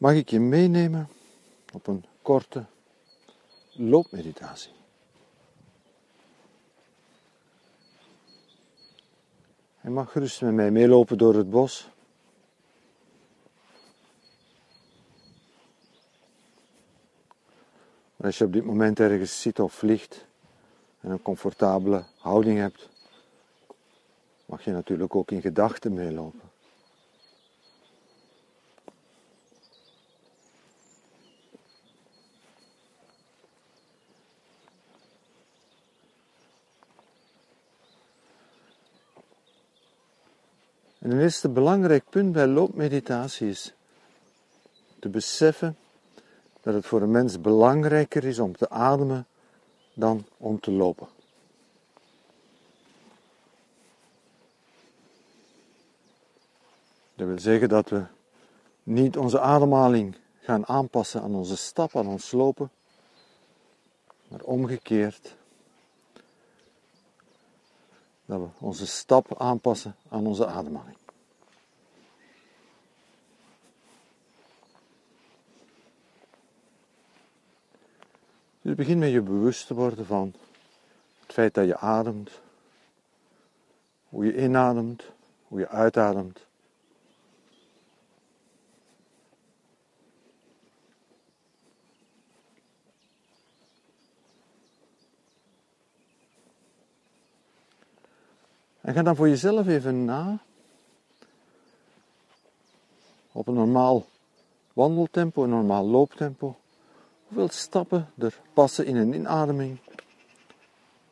mag ik je meenemen op een korte loopmeditatie. Je mag gerust met mij meelopen door het bos. Als je op dit moment ergens zit of ligt en een comfortabele houding hebt, mag je natuurlijk ook in gedachten meelopen. En een eerste belangrijk punt bij loopmeditatie is te beseffen dat het voor een mens belangrijker is om te ademen dan om te lopen. Dat wil zeggen dat we niet onze ademhaling gaan aanpassen aan onze stap, aan ons lopen, maar omgekeerd dat we onze stap aanpassen aan onze ademhaling. Dus begin met je bewust te worden van het feit dat je ademt, hoe je inademt, hoe je uitademt. En ga dan voor jezelf even na. Op een normaal wandeltempo, een normaal looptempo. Hoeveel stappen er passen in een inademing?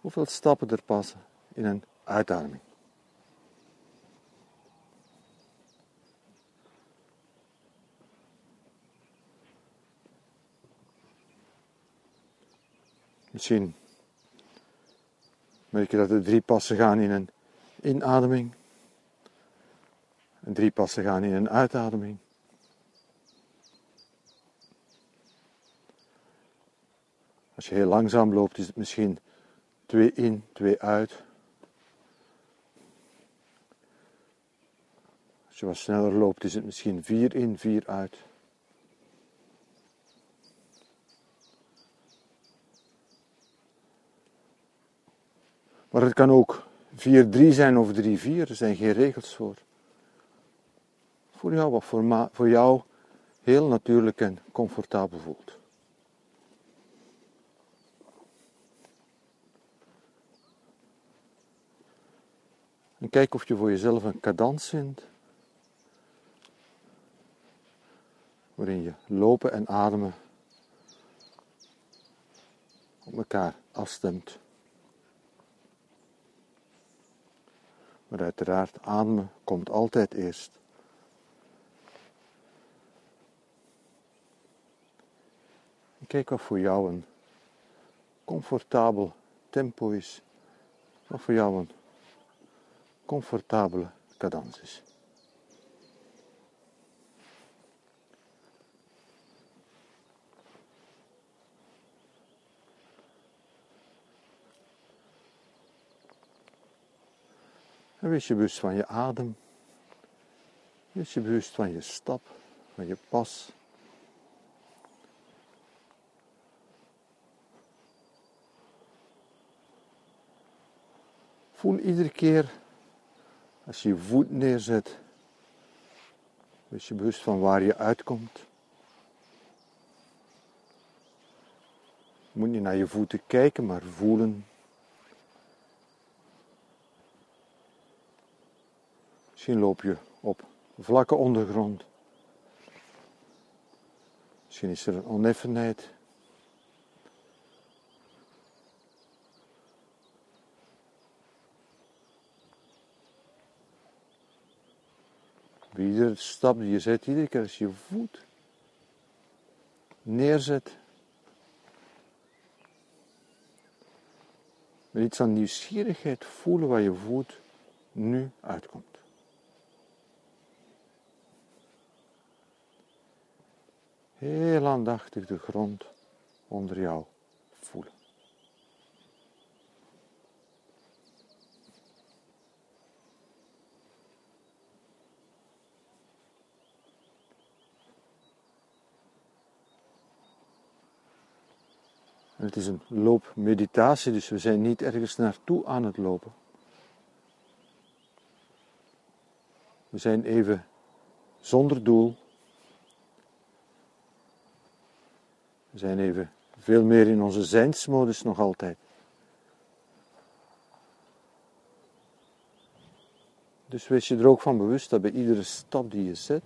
Hoeveel stappen er passen in een uitademing? Misschien merk je dat er drie passen gaan in een inademing. En drie passen gaan in een uitademing. Als je heel langzaam loopt, is het misschien twee in, twee uit. Als je wat sneller loopt, is het misschien vier in, vier uit. Maar het kan ook 4-3 zijn of 3-4, er zijn geen regels voor. Voor jou wat voor, voor jou heel natuurlijk en comfortabel voelt. En kijk of je voor jezelf een cadans vindt. Waarin je lopen en ademen op elkaar afstemt. Maar uiteraard, ademen komt altijd eerst. Kijk wat voor jou een comfortabel tempo is. Wat voor jou een comfortabele cadans is. En wees je bewust van je adem. Wees je bewust van je stap, van je pas. Voel iedere keer als je je voet neerzet, wees je bewust van waar je uitkomt. Je moet niet naar je voeten kijken, maar voelen Misschien loop je op vlakke ondergrond. Misschien is er een oneffenheid. Iedere stap die je zet, iedere keer als je voet neerzet, met iets aan nieuwsgierigheid voelen waar je voet nu uitkomt. heel aandachtig de grond onder jou voelen. Het is een loopmeditatie, dus we zijn niet ergens naartoe aan het lopen. We zijn even zonder doel We zijn even veel meer in onze zijnsmodus nog altijd. Dus wees je er ook van bewust dat bij iedere stap die je zet,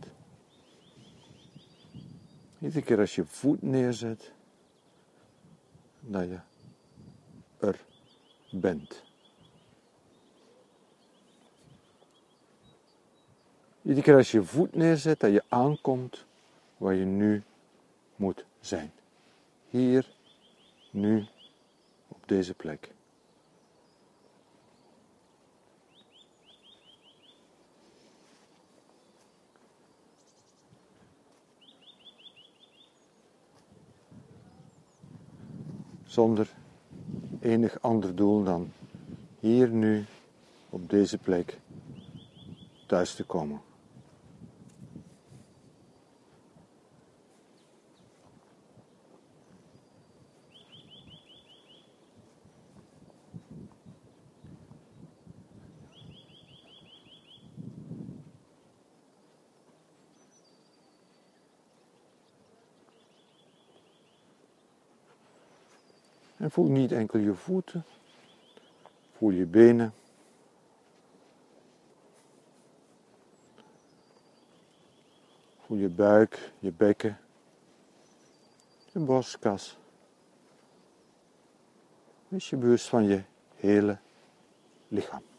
iedere keer als je voet neerzet, dat je er bent. Iedere keer als je voet neerzet, dat je aankomt waar je nu moet zijn. Hier, nu, op deze plek. Zonder enig ander doel dan hier nu op deze plek thuis te komen. En voel niet enkel je voeten, voel je benen. Voel je buik, je bekken, je borstkas. Wees je bewust van je hele lichaam.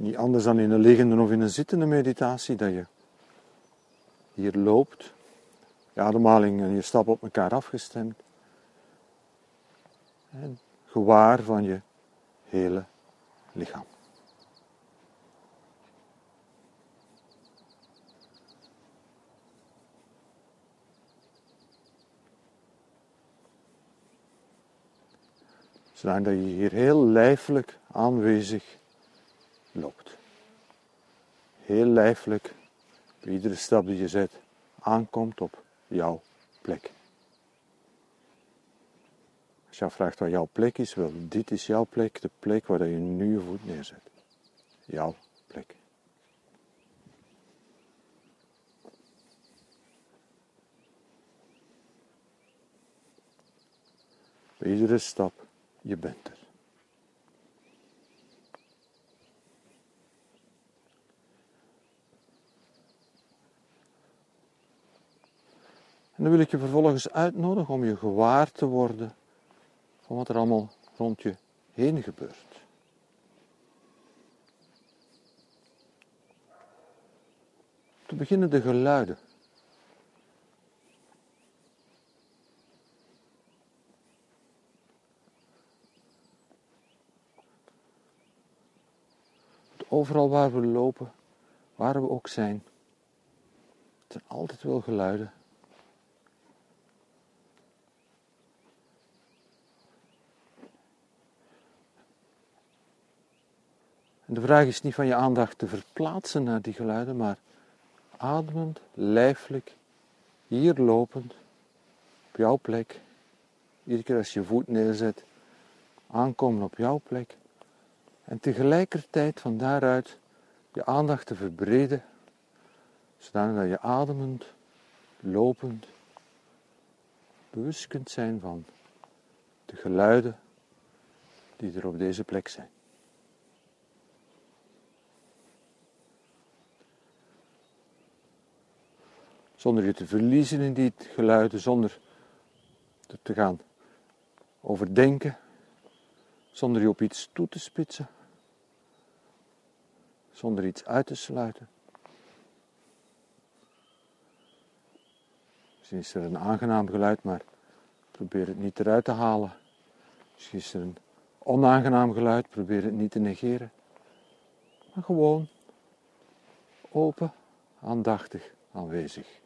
Niet anders dan in een liggende of in een zittende meditatie, dat je hier loopt, je ademhaling en je stap op elkaar afgestemd. En gewaar van je hele lichaam. Zodat je hier heel lijfelijk aanwezig loopt. Heel lijfelijk, bij iedere stap die je zet, aankomt op jouw plek. Als je vraagt waar jouw plek is, wel, dit is jouw plek, de plek waar je nu je voet neerzet. Jouw plek. Iedere stap, je bent er. En dan wil ik je vervolgens uitnodigen om je gewaar te worden van wat er allemaal rond je heen gebeurt. Te beginnen de geluiden. Overal waar we lopen, waar we ook zijn, er zijn altijd wel geluiden. En de vraag is niet van je aandacht te verplaatsen naar die geluiden, maar ademend, lijfelijk, hier lopend, op jouw plek. Iedere keer als je voet neerzet, aankomen op jouw plek. En tegelijkertijd van daaruit je aandacht te verbreden, zodat je ademend, lopend, bewust kunt zijn van de geluiden die er op deze plek zijn. Zonder je te verliezen in die geluiden, zonder te gaan overdenken, zonder je op iets toe te spitsen, zonder iets uit te sluiten. Misschien is er een aangenaam geluid, maar probeer het niet eruit te halen. Misschien is er een onaangenaam geluid, probeer het niet te negeren. Maar gewoon open, aandachtig aanwezig.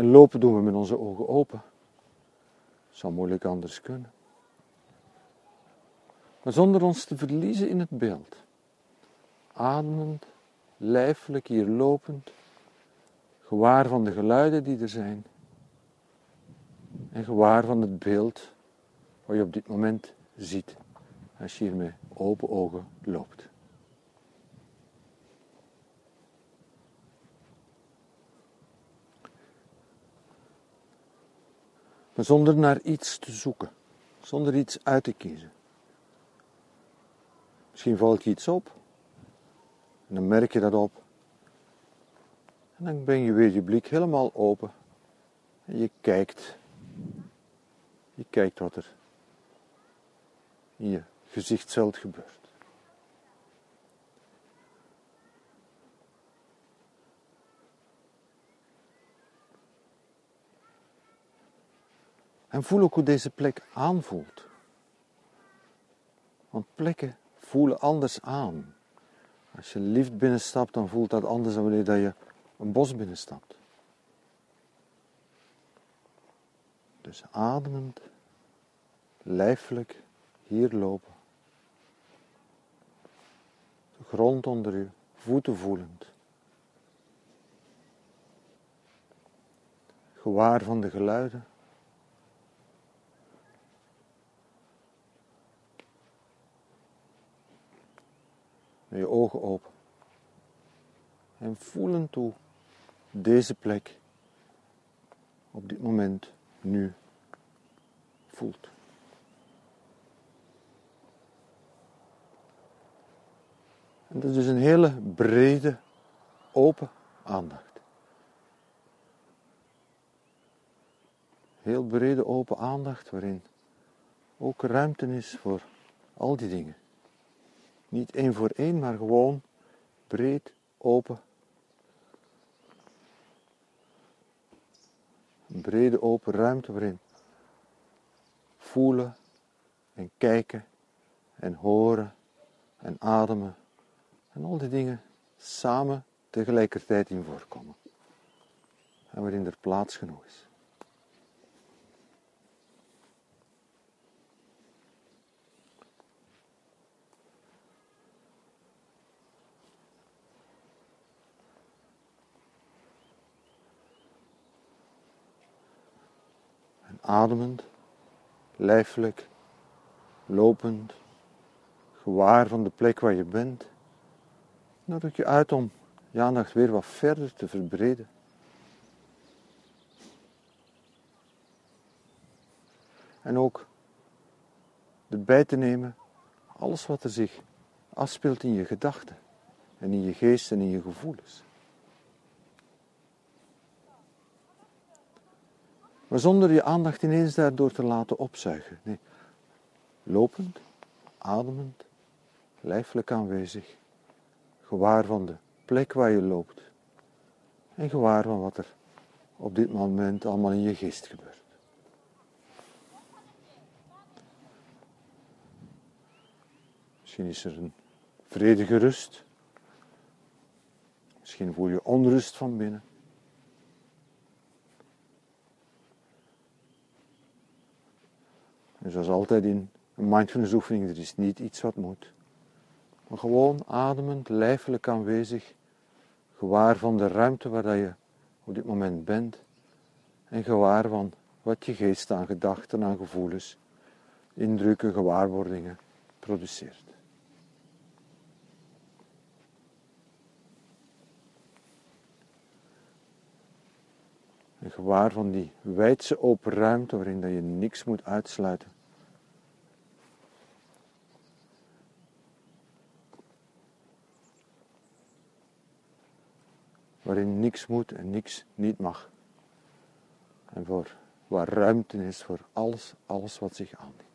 En lopen doen we met onze ogen open. Zou moeilijk anders kunnen. Maar zonder ons te verliezen in het beeld. Ademend, lijfelijk hier lopend, gewaar van de geluiden die er zijn en gewaar van het beeld wat je op dit moment ziet als je hier met open ogen loopt. Zonder naar iets te zoeken, zonder iets uit te kiezen. Misschien valt je iets op en dan merk je dat op. En dan ben je weer je blik helemaal open en je kijkt. Je kijkt wat er in je gezichtsveld gebeurt. En voel ook hoe deze plek aanvoelt. Want plekken voelen anders aan. Als je liefd binnenstapt, dan voelt dat anders dan wanneer je een bos binnenstapt. Dus ademend, lijfelijk hier lopen. De grond onder je voeten voelend. Gewaar van de geluiden. Met je ogen open. En voelen toe deze plek op dit moment nu voelt. En dat is dus een hele brede, open aandacht. Heel brede, open aandacht waarin ook ruimte is voor al die dingen. Niet één voor één, maar gewoon breed, open. Een brede, open ruimte waarin voelen en kijken en horen en ademen en al die dingen samen tegelijkertijd in voorkomen. En waarin er plaats genoeg is. Ademend, lijfelijk, lopend, gewaar van de plek waar je bent nodig je uit om je aandacht weer wat verder te verbreden. En ook erbij te nemen alles wat er zich afspeelt in je gedachten en in je geest en in je gevoelens. Maar zonder je aandacht ineens daardoor te laten opzuigen. Nee, lopend, ademend, lijfelijk aanwezig gewaar van de plek waar je loopt en gewaar van wat er op dit moment allemaal in je geest gebeurt. Misschien is er een vredige rust. Misschien voel je onrust van binnen. En zoals altijd in een mindfulness oefening, er is niet iets wat moet. Maar gewoon ademend, lijfelijk aanwezig, gewaar van de ruimte waar je op dit moment bent en gewaar van wat je geest aan gedachten, aan gevoelens, indrukken, gewaarwordingen produceert. En gewaar van die wijdse open ruimte waarin dat je niks moet uitsluiten. waarin niks moet en niks niet mag. En voor, waar ruimte is voor alles, alles wat zich aandient.